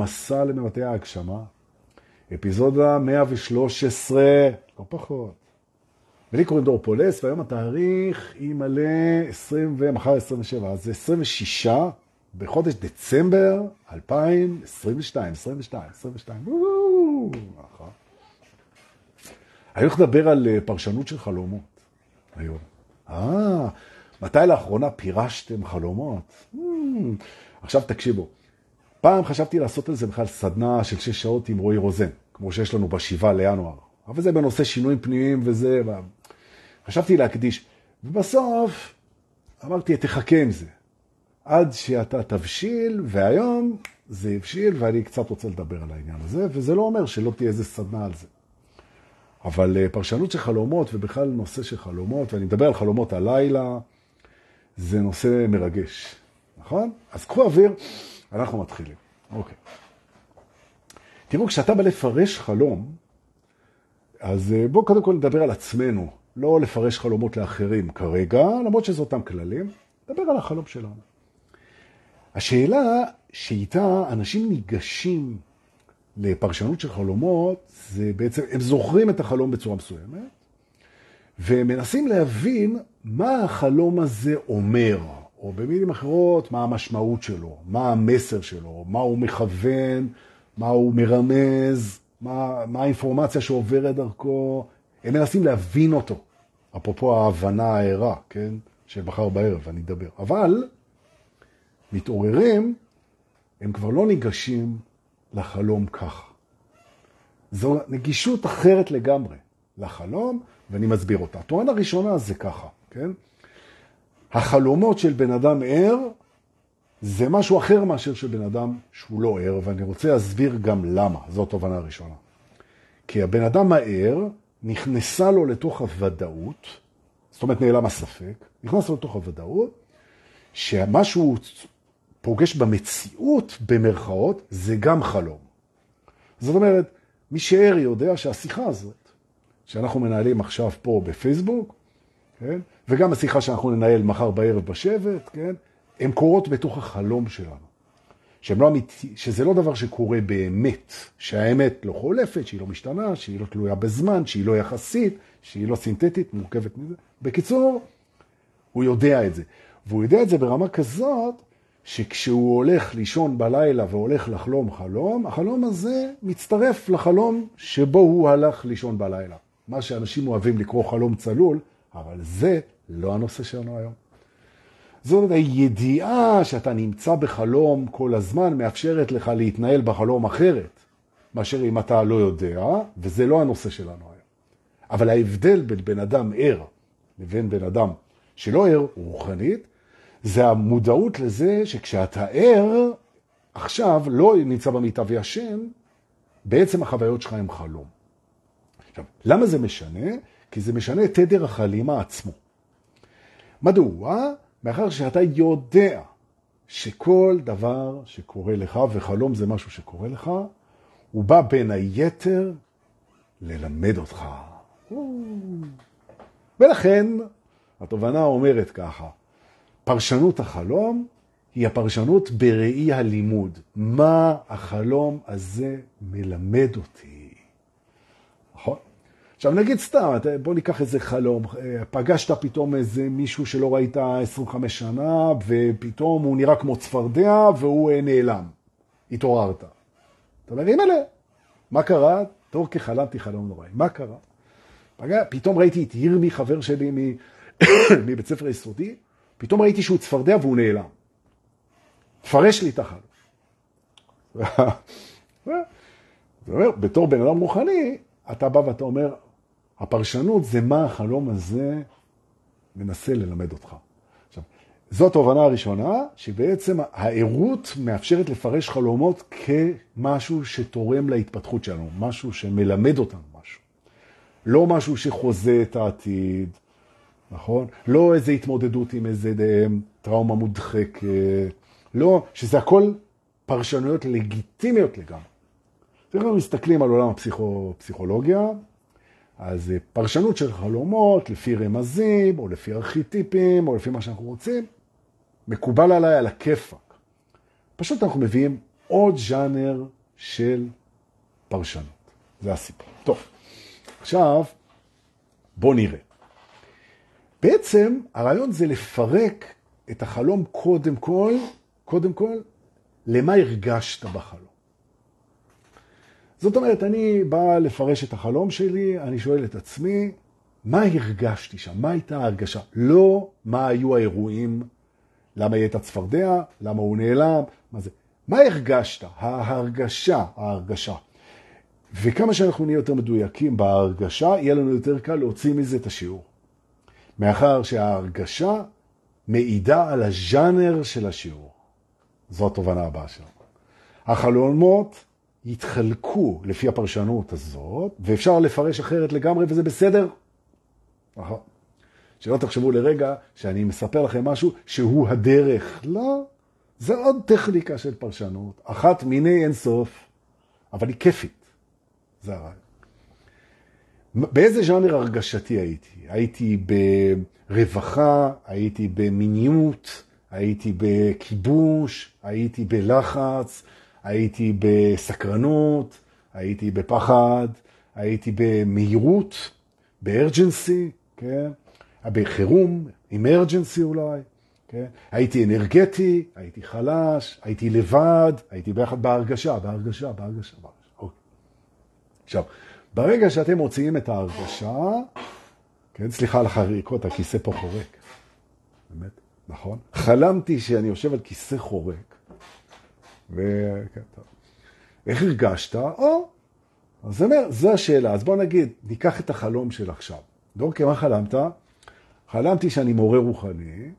המסע למבטאי ההגשמה, אפיזודה 113, לא פחות. ולי קוראים דור פולס, והיום התאריך ימלא 20 ומחר 27, אז זה 26 בחודש דצמבר 2022, 22, 22, נכון. אני הולך לדבר על אה, פרשנות של חלומות היום. אה, מתי לאחרונה פירשתם חלומות? Hmm, עכשיו תקשיבו, פעם חשבתי לעשות על זה בכלל סדנה של שש שעות עם רועי רוזן, כמו שיש לנו בשבעה לינואר, אבל זה בנושא שינויים פנימיים וזה, חשבתי להקדיש, ובסוף אמרתי, תחכה עם זה, עד שאתה תבשיל, והיום זה הבשיל, ואני קצת רוצה לדבר על העניין הזה, וזה לא אומר שלא תהיה איזה סדנה על זה. אבל אה, פרשנות של חלומות, ובכלל נושא של חלומות, ואני מדבר על חלומות הלילה, זה נושא מרגש, נכון? אז קחו אוויר, אנחנו מתחילים. אוקיי. תראו, כשאתה בא לפרש חלום, אז אה, בואו קודם כל נדבר על עצמנו, לא לפרש חלומות לאחרים כרגע, למרות שזה אותם כללים, נדבר על החלום שלנו. השאלה שאיתה אנשים ניגשים לפרשנות של חלומות, זה בעצם, הם זוכרים את החלום בצורה מסוימת, ומנסים להבין מה החלום הזה אומר, או במילים אחרות, מה המשמעות שלו, מה המסר שלו, מה הוא מכוון, מה הוא מרמז, מה, מה האינפורמציה שעוברת דרכו, הם מנסים להבין אותו, אפרופו ההבנה הערה, כן, של מחר בערב, אני אדבר. אבל מתעוררים, הם כבר לא ניגשים לחלום ככה. זו נגישות אחרת לגמרי לחלום, ואני מסביר אותה. התורן הראשונה זה ככה, כן? החלומות של בן אדם ער זה משהו אחר מאשר של בן אדם שהוא לא ער, ואני רוצה להסביר גם למה, זו התובנה הראשונה. כי הבן אדם הער, נכנסה לו לתוך הוודאות, זאת אומרת נעלם הספק, נכנס לו לתוך הוודאות, שמה שהוא פוגש במציאות, במרכאות, זה גם חלום. זאת אומרת, מי שער יודע שהשיחה הזאת, שאנחנו מנהלים עכשיו פה בפייסבוק, כן? וגם השיחה שאנחנו ננהל מחר בערב בשבט, כן? הן קורות בתוך החלום שלנו. שהם לא אמיתי, שזה לא דבר שקורה באמת, שהאמת לא חולפת, שהיא לא משתנה, שהיא לא תלויה בזמן, שהיא לא יחסית, שהיא לא סינתטית, מורכבת מזה. בקיצור, הוא יודע את זה. והוא יודע את זה ברמה כזאת, שכשהוא הולך לישון בלילה והולך לחלום חלום, החלום הזה מצטרף לחלום שבו הוא הלך לישון בלילה. מה שאנשים אוהבים לקרוא חלום צלול, אבל זה לא הנושא שלנו היום. זאת הידיעה שאתה נמצא בחלום כל הזמן מאפשרת לך להתנהל בחלום אחרת, מאשר אם אתה לא יודע, וזה לא הנושא שלנו היום. אבל ההבדל בין בן אדם ער לבין בן אדם שלא ער רוחנית, זה המודעות לזה שכשאתה ער, עכשיו לא נמצא במיטה וישן, בעצם החוויות שלך הם חלום. עכשיו, למה זה משנה? כי זה משנה את תדר החלימה עצמו. מדוע? מאחר שאתה יודע שכל דבר שקורה לך, וחלום זה משהו שקורה לך, הוא בא בין היתר ללמד אותך. ולכן התובנה אומרת ככה, פרשנות החלום היא הפרשנות בראי הלימוד. מה החלום הזה מלמד אותי? נכון? עכשיו נגיד סתם, בוא ניקח איזה חלום, פגשת פתאום איזה מישהו שלא ראית 25 שנה, ופתאום הוא נראה כמו צפרדע והוא נעלם. התעוררת. אתה אומר, אימא'לה, מה קרה? תור כחלמתי חלום נוראי. מה קרה? פגע, פתאום ראיתי את ירמי, חבר שלי מבית ספר יסודי, פתאום ראיתי שהוא צפרדע והוא נעלם. תפרש לי את החלום. זאת אומרת, בתור בן אדם רוחני, אתה בא ואתה אומר, הפרשנות זה מה החלום הזה מנסה ללמד אותך. עכשיו, זו התובנה הראשונה, שבעצם הערות מאפשרת לפרש חלומות כמשהו שתורם להתפתחות שלנו, משהו שמלמד אותנו משהו. לא משהו שחוזה את העתיד, נכון? לא איזה התמודדות עם איזה אה, טראומה מודחקת, לא, שזה הכל פרשנויות לגיטימיות לגמרי. אנחנו מסתכלים על עולם הפסיכולוגיה, אז פרשנות של חלומות לפי רמזים, או לפי ארכיטיפים, או לפי מה שאנחנו רוצים, מקובל עליי על הכיפק. פשוט אנחנו מביאים עוד ז'אנר של פרשנות. זה הסיפור. טוב, עכשיו בוא נראה. בעצם הרעיון זה לפרק את החלום קודם כל, קודם כל, למה הרגשת בחלום. זאת אומרת, אני בא לפרש את החלום שלי, אני שואל את עצמי, מה הרגשתי שם? מה הייתה ההרגשה? לא מה היו האירועים, למה היא הייתה צפרדע, למה הוא נעלם, מה זה. מה הרגשת? ההרגשה, ההרגשה. וכמה שאנחנו נהיה יותר מדויקים בהרגשה, יהיה לנו יותר קל להוציא מזה את השיעור. מאחר שההרגשה מעידה על הז'אנר של השיעור. זו התובנה הבאה שלנו. החלומות יתחלקו לפי הפרשנות הזאת, ואפשר לפרש אחרת לגמרי, וזה בסדר. שלא תחשבו לרגע שאני מספר לכם משהו שהוא הדרך. לא, זה עוד טכניקה של פרשנות, אחת מיני אינסוף, אבל היא כיפית. זה הרעיון. באיזה ז'אנר הרגשתי הייתי? הייתי ברווחה, הייתי במיניות, הייתי בכיבוש, הייתי בלחץ, הייתי בסקרנות, הייתי בפחד, הייתי במהירות, בארג'נסי, כן? בחירום, אמרג'נסי אולי, כן? הייתי אנרגטי, הייתי חלש, הייתי לבד, הייתי ביחד בהרגשה, בהרגשה, בהרגשה. בהרגשה. אוקיי. עכשיו, ברגע שאתם מוציאים את ההרגשה, כן, סליחה על החריקות, הכיסא פה חורק. באמת, נכון? חלמתי שאני יושב על כיסא חורק, וכן, טוב. איך הרגשת? או, אז אומר, זו השאלה. אז בוא נגיד, ניקח את החלום של עכשיו. דורקי, מה חלמת? חלמתי שאני מורה רוחני,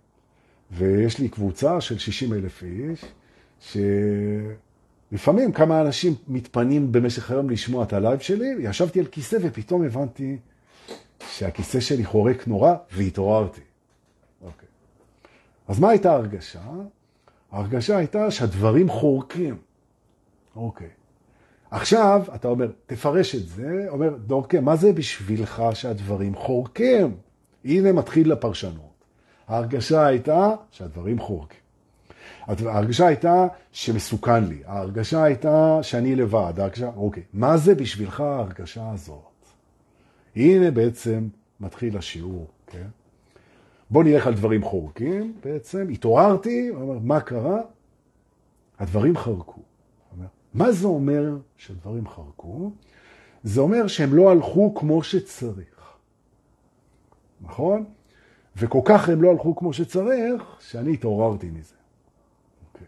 ויש לי קבוצה של 60 אלף איש, שלפעמים כמה אנשים מתפנים במשך היום לשמוע את הלייב שלי, ישבתי על כיסא ופתאום הבנתי שהכיסא שלי חורק נורא, והתעוררתי. אוקיי. אז מה הייתה ההרגשה? ההרגשה הייתה שהדברים חורקים. אוקיי. עכשיו, אתה אומר, תפרש את זה, אומר, דורקה, מה זה בשבילך שהדברים חורקים? הנה מתחיל לפרשנות. ההרגשה הייתה שהדברים חורקים. ההרגשה הייתה שמסוכן לי, ההרגשה הייתה שאני לבד, ההרגשה, אוקיי, מה זה בשבילך ההרגשה הזאת? הנה בעצם מתחיל השיעור, כן? בוא נלך על דברים חורקים, בעצם התעוררתי, אומר, מה קרה? הדברים חרקו. אומר, מה זה אומר שדברים חרקו? זה אומר שהם לא הלכו כמו שצריך. נכון? וכל כך הם לא הלכו כמו שצריך, שאני התעוררתי מזה. Okay. אוקיי.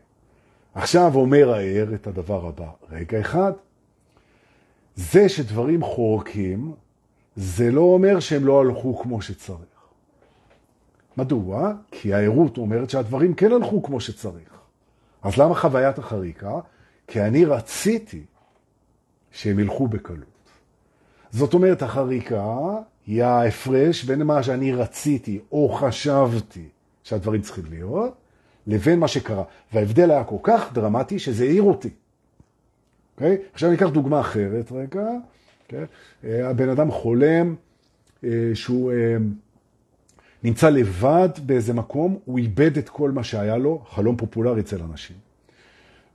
עכשיו אומר הער את הדבר הבא. רגע אחד, זה שדברים חורקים, זה לא אומר שהם לא הלכו כמו שצריך. מדוע? כי הערות אומרת שהדברים כן הלכו כמו שצריך. אז למה חוויית החריקה? כי אני רציתי שהם ילכו בקלות. זאת אומרת, החריקה היא ההפרש בין מה שאני רציתי או חשבתי שהדברים צריכים להיות, לבין מה שקרה. וההבדל היה כל כך דרמטי שזה העיר אותי. Okay? אוקיי? עכשיו אני אקח דוגמה אחרת רגע. Okay? אוקיי? הבן אדם חולם אה, שהוא אה, נמצא לבד באיזה מקום, הוא איבד את כל מה שהיה לו, חלום פופולרי אצל אנשים.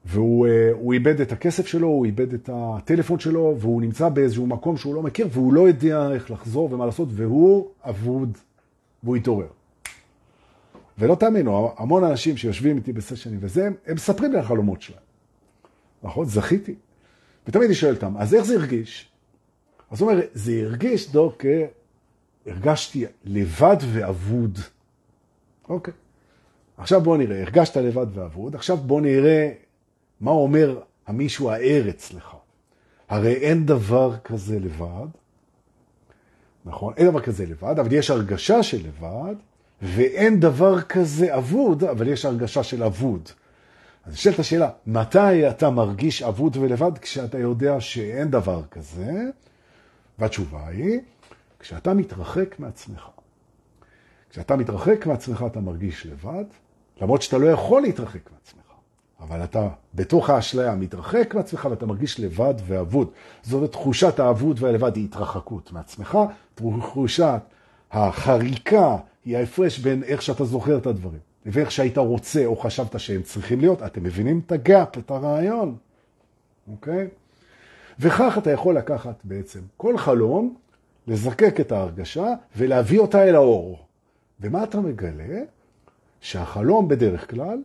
והוא אה, איבד את הכסף שלו, הוא איבד את הטלפון שלו, והוא נמצא באיזשהו מקום שהוא לא מכיר, והוא לא יודע איך לחזור ומה לעשות, והוא אבוד, והוא התעורר. ולא תאמינו, המון אנשים שיושבים איתי בסשנים וזה, הם מספרים לי על החלומות שלהם. נכון? זכיתי. ותמיד אני שואל אותם, אז איך זה הרגיש? אז הוא אומר, זה הרגיש, דוק, הרגשתי לבד ואבוד. אוקיי. עכשיו בוא נראה, הרגשת לבד ואבוד, עכשיו בוא נראה מה אומר המישהו הער אצלך? הרי אין דבר כזה לבד, נכון? אין דבר כזה לבד, אבל יש הרגשה של לבד, ואין דבר כזה אבוד, אבל יש הרגשה של אבוד. אז נשאלת השאלה, מתי אתה מרגיש אבוד ולבד כשאתה יודע שאין דבר כזה? והתשובה היא, כשאתה מתרחק מעצמך. כשאתה מתרחק מעצמך אתה מרגיש לבד, למרות שאתה לא יכול להתרחק מעצמך. אבל אתה בתוך האשליה מתרחק מעצמך ואתה מרגיש לבד ואבוד. זאת תחושת האבוד והלבד היא התרחקות מעצמך, תחושת החריקה היא ההפרש בין איך שאתה זוכר את הדברים ואיך שהיית רוצה או חשבת שהם צריכים להיות, אתם מבינים את הגאפ, את הרעיון, אוקיי? וכך אתה יכול לקחת בעצם כל חלום, לזקק את ההרגשה ולהביא אותה אל האור. ומה אתה מגלה? שהחלום בדרך כלל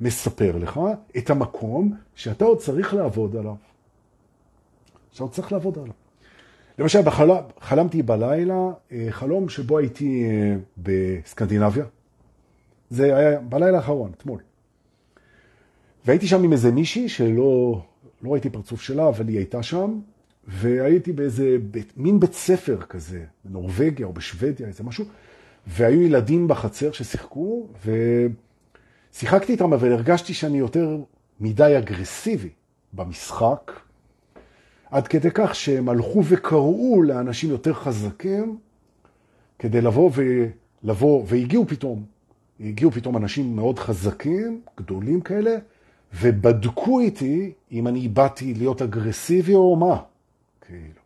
מספר לך את המקום שאתה עוד צריך לעבוד עליו. שאתה עוד צריך לעבוד עליו. למשל, בחלום, חלמתי בלילה אה, חלום שבו הייתי אה, בסקנדינביה. זה היה בלילה האחרון, אתמול. והייתי שם עם איזה מישהי שלא לא ראיתי פרצוף שלה, אבל היא הייתה שם, והייתי באיזה בית, מין בית ספר כזה, בנורווגיה או בשוודיה, איזה משהו, והיו ילדים בחצר ששיחקו, ושיחקתי איתם, אבל הרגשתי שאני יותר מדי אגרסיבי במשחק, עד כדי כך שהם הלכו וקראו לאנשים יותר חזקים, כדי לבוא ולבוא, והגיעו פתאום, הגיעו פתאום אנשים מאוד חזקים, גדולים כאלה, ובדקו איתי אם אני באתי להיות אגרסיבי או מה, כאילו.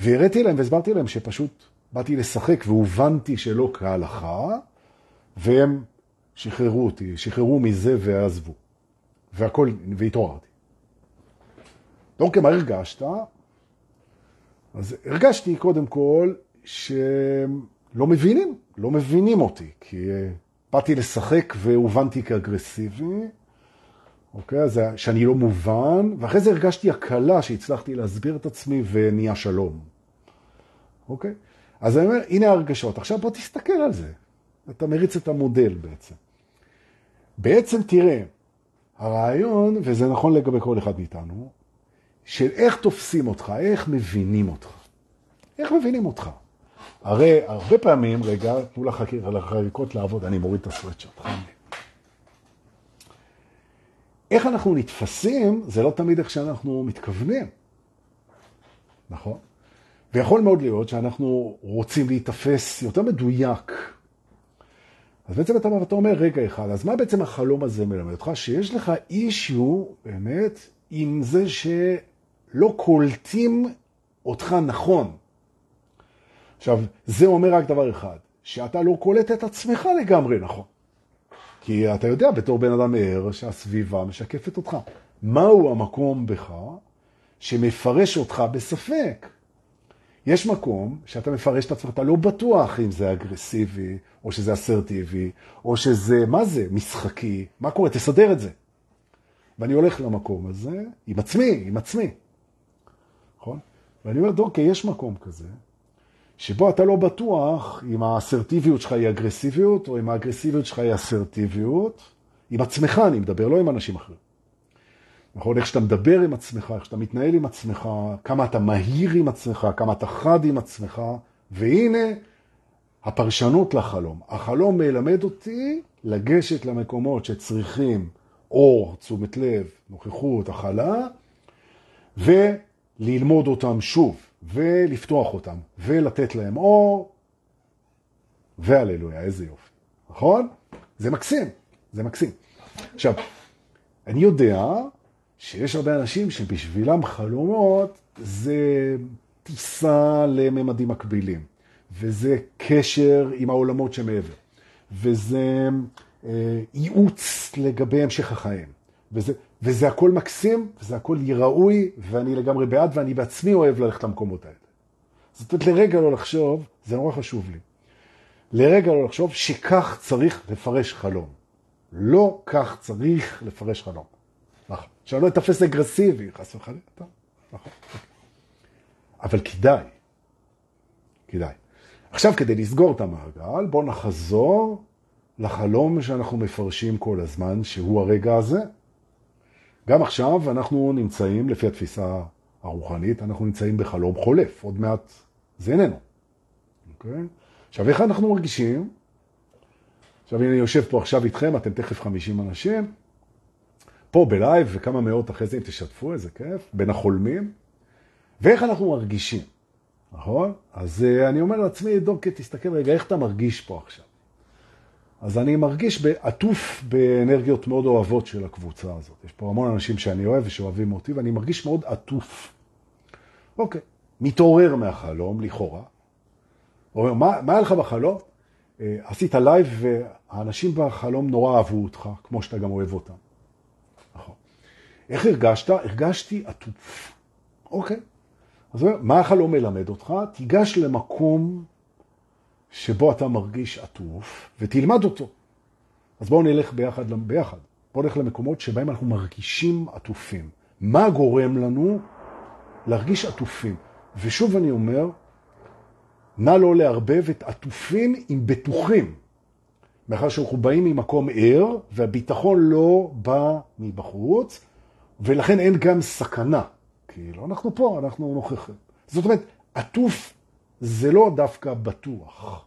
והראיתי להם והסברתי להם שפשוט באתי לשחק והובנתי שלא כהלכה, והם שחררו אותי, שחררו מזה ועזבו. והכל, והתעוררתי. אוקיי, מה הרגשת? אז הרגשתי קודם כל שלא מבינים, לא מבינים אותי, כי אה, באתי לשחק והובנתי כאגרסיבי, אוקיי? אז שאני לא מובן, ואחרי זה הרגשתי הקלה שהצלחתי להסביר את עצמי ונהיה שלום. אוקיי? אז אני אומר, הנה ההרגשות. עכשיו בוא תסתכל על זה. אתה מריץ את המודל בעצם. בעצם תראה, הרעיון, וזה נכון לגבי כל אחד מאיתנו, של איך תופסים אותך, איך מבינים אותך. איך מבינים אותך? הרי הרבה פעמים, רגע, תנו לחריקות לעבוד, אני מוריד את חיים לי. איך אנחנו נתפסים, זה לא תמיד איך שאנחנו מתכוונים, נכון? ויכול מאוד להיות שאנחנו רוצים להתאפס יותר מדויק. אז בעצם אתה אומר, רגע אחד, אז מה בעצם החלום הזה מלמד אותך? שיש לך אישיו, באמת, עם זה שלא קולטים אותך נכון. עכשיו, זה אומר רק דבר אחד, שאתה לא קולט את עצמך לגמרי נכון. כי אתה יודע בתור בן אדם ער שהסביבה משקפת אותך. מהו המקום בך שמפרש אותך בספק? יש מקום שאתה מפרש את עצמך, אתה לא בטוח אם זה אגרסיבי, או שזה אסרטיבי, או שזה, מה זה, משחקי, מה קורה? תסדר את זה. ואני הולך למקום הזה עם עצמי, עם עצמי. נכון? ואני אומר, דורקי, יש מקום כזה, שבו אתה לא בטוח אם האסרטיביות שלך היא אגרסיביות, או אם האגרסיביות שלך היא אסרטיביות, עם עצמך אני מדבר, לא עם אנשים אחרים. נכון? איך שאתה מדבר עם עצמך, איך שאתה מתנהל עם עצמך, כמה אתה מהיר עם עצמך, כמה אתה חד עם עצמך, והנה הפרשנות לחלום. החלום מלמד אותי לגשת למקומות שצריכים אור, תשומת לב, נוכחות, הכלה, וללמוד אותם שוב. ולפתוח אותם, ולתת להם אור, והללויה, איזה יופי, נכון? זה מקסים, זה מקסים. עכשיו, אני יודע שיש הרבה אנשים שבשבילם חלומות זה טיסה לממדים מקבילים, וזה קשר עם העולמות שמעבר, וזה אה, ייעוץ לגבי המשך החיים, וזה, וזה הכל מקסים, וזה הכל ראוי, ואני לגמרי בעד, ואני בעצמי אוהב ללכת למקומות האלה. זאת אומרת, לרגע לא לחשוב, זה נורא חשוב לי, לרגע לא לחשוב שכך צריך לפרש חלום. לא כך צריך לפרש חלום. נכון. שאני לא אתפס אגרסיבי, חס וחלילה, נכון. אבל כדאי, כדאי. עכשיו, כדי לסגור את המעגל, בואו נחזור לחלום שאנחנו מפרשים כל הזמן, שהוא הרגע הזה. גם עכשיו אנחנו נמצאים, לפי התפיסה הרוחנית, אנחנו נמצאים בחלום חולף, עוד מעט זה איננו. אוקיי? עכשיו, איך אנחנו מרגישים? עכשיו, אני יושב פה עכשיו איתכם, אתם תכף 50 אנשים, פה בלייב וכמה מאות אחרי זה, אם תשתפו, איזה כיף, בין החולמים, ואיך אנחנו מרגישים, נכון? אז uh, אני אומר לעצמי, דוקא, תסתכל רגע, איך אתה מרגיש פה עכשיו? אז אני מרגיש עטוף באנרגיות מאוד אוהבות של הקבוצה הזאת. יש פה המון אנשים שאני אוהב ושאוהבים אותי, ואני מרגיש מאוד עטוף. אוקיי, מתעורר מהחלום, לכאורה. אומר, מה, מה היה לך בחלום? אה, עשית לייב והאנשים בחלום נורא אהבו אותך, כמו שאתה גם אוהב אותם. נכון. איך הרגשת? הרגשתי עטוף. אוקיי. אז מה החלום מלמד אותך? תיגש למקום שבו אתה מרגיש עטוף ותלמד אותו. אז בואו נלך ביחד, ביחד. בואו נלך למקומות שבהם אנחנו מרגישים עטופים. מה גורם לנו להרגיש עטופים? ושוב אני אומר, נא לא לערבב את עטופים עם בטוחים. מאחר שאנחנו באים ממקום ער, והביטחון לא בא מבחוץ, ולכן אין גם סכנה. כאילו, אנחנו פה, אנחנו נוכחים. זאת אומרת, עטוף זה לא דווקא בטוח.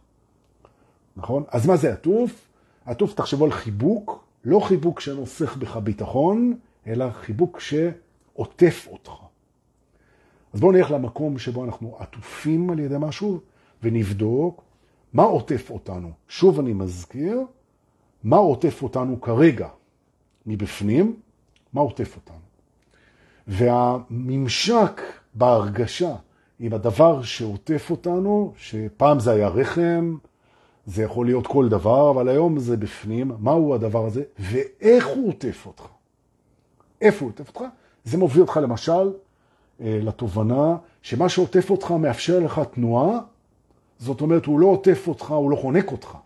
נכון? אז מה זה עטוף? עטוף, תחשבו על חיבוק, לא חיבוק שנוסך בך ביטחון, אלא חיבוק שעוטף אותך. אז בואו נלך למקום שבו אנחנו עטופים על ידי משהו, ונבדוק מה עוטף אותנו. שוב אני מזכיר, מה עוטף אותנו כרגע מבפנים, מה עוטף אותנו. והממשק בהרגשה עם הדבר שעוטף אותנו, שפעם זה היה רחם, זה יכול להיות כל דבר, אבל היום זה בפנים, מהו הדבר הזה, ואיך הוא עוטף אותך. איפה הוא עוטף אותך? זה מוביל אותך למשל אה, לתובנה שמה שעוטף אותך מאפשר לך תנועה, זאת אומרת, הוא לא עוטף אותך, הוא לא חונק אותך.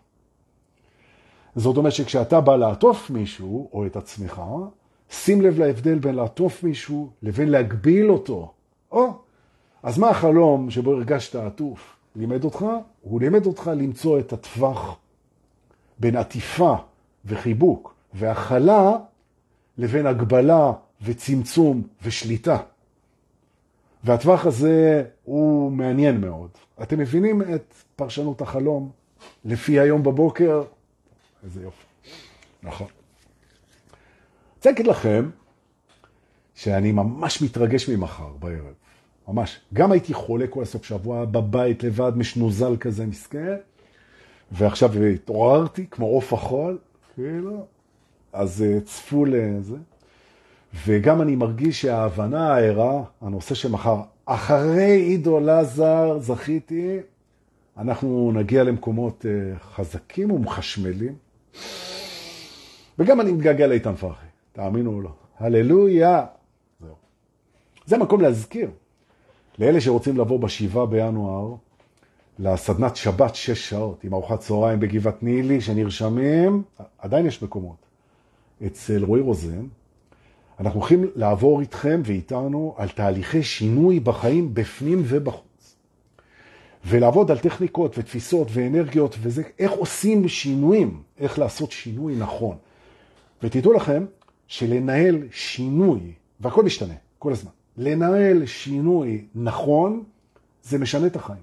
זאת אומרת שכשאתה בא לעטוף מישהו, או את עצמך, שים לב להבדל בין לעטוף מישהו לבין להגביל אותו. או, אז מה החלום שבו הרגשת עטוף? לימד אותך? הוא לימד אותך למצוא את הטווח בין עטיפה וחיבוק והכלה לבין הגבלה וצמצום ושליטה. והטווח הזה הוא מעניין מאוד. אתם מבינים את פרשנות החלום לפי היום בבוקר? איזה יופי. נכון. רוצה להגיד לכם שאני ממש מתרגש ממחר בערב. ממש. גם הייתי חולה כל הסוף שבוע בבית לבד, משנוזל כזה מסכן, ועכשיו התעוררתי כמו עוף החול, כאילו, אז אה, צפו לזה. וגם אני מרגיש שההבנה הערה, הנושא שמחר, אחרי עידו לזר זכיתי, אנחנו נגיע למקומות אה, חזקים ומחשמלים. וגם אני מתגעגע לאיתן פרחי, תאמינו או לא. הללויה. זה מקום להזכיר. לאלה שרוצים לבוא בשבעה בינואר, לסדנת שבת שש שעות, עם ארוחת צהריים בגבעת נילי, שנרשמים, עדיין יש מקומות. אצל רועי רוזן, אנחנו הולכים לעבור איתכם ואיתנו על תהליכי שינוי בחיים בפנים ובחוץ. ולעבוד על טכניקות ותפיסות ואנרגיות וזה, איך עושים שינויים, איך לעשות שינוי נכון. ותדעו לכם שלנהל שינוי, והכל משתנה, כל הזמן, לנהל שינוי נכון, זה משנה את החיים.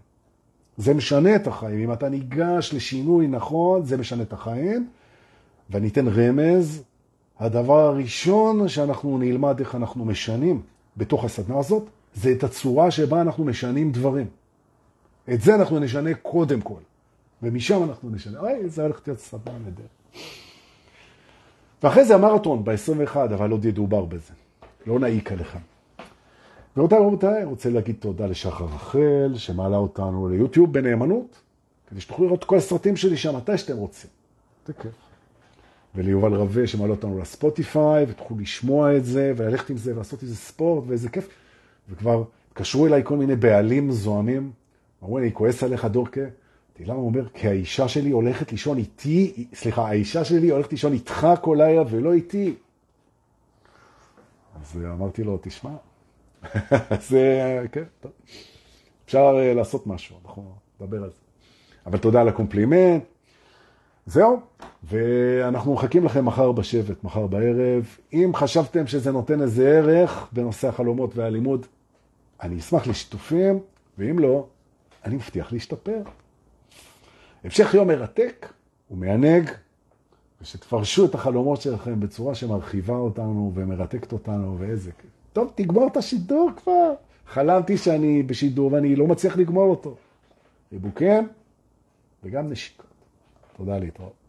זה משנה את החיים. אם אתה ניגש לשינוי נכון, זה משנה את החיים. ואני אתן רמז, הדבר הראשון שאנחנו נלמד איך אנחנו משנים בתוך הסדנה הזאת, זה את הצורה שבה אנחנו משנים דברים. את זה אנחנו נשנה קודם כל, ומשם אנחנו נשנה. אוי, זה הולך להיות סדנה נהדרת. ואחרי זה המרתון ב-21, אבל עוד ידובר בזה. לא נעיק עליכם. ורבותיי, רבותיי, רוצה להגיד תודה לשחר רחל, שמעלה אותנו ליוטיוב בנאמנות, כדי שתוכלו לראות כל הסרטים שלי שם מתי שאתם רוצים. זה כיף. וליובל רווה שמעלה אותנו לספוטיפיי, ותוכלו לשמוע את זה, וללכת עם זה, ולעשות איזה ספורט, ואיזה כיף. וכבר התקשרו אליי כל מיני בעלים זוהמים, אמרו, אני כועס עליך דורקה. אמרתי, למה הוא אומר? כי האישה שלי הולכת לישון איתי, סליחה, האישה שלי הולכת לישון איתך כל לילה ולא איתי. אז אמרתי לו, תשמע, אז כן, טוב. אפשר אה, לעשות משהו, אנחנו נדבר על זה. אבל תודה על הקומפלימנט. זהו, ואנחנו מחכים לכם מחר בשבט, מחר בערב. אם חשבתם שזה נותן איזה ערך בנושא החלומות והלימוד, אני אשמח לשיתופים, ואם לא, אני מבטיח להשתפר. המשך יום מרתק ומענג, ושתפרשו את החלומות שלכם בצורה שמרחיבה אותנו ומרתקת אותנו, ואיזה כיף. טוב, תגמור את השידור כבר. חלמתי שאני בשידור ואני לא מצליח לגמור אותו. חיבוקים וגם נשיקות. תודה להתראות.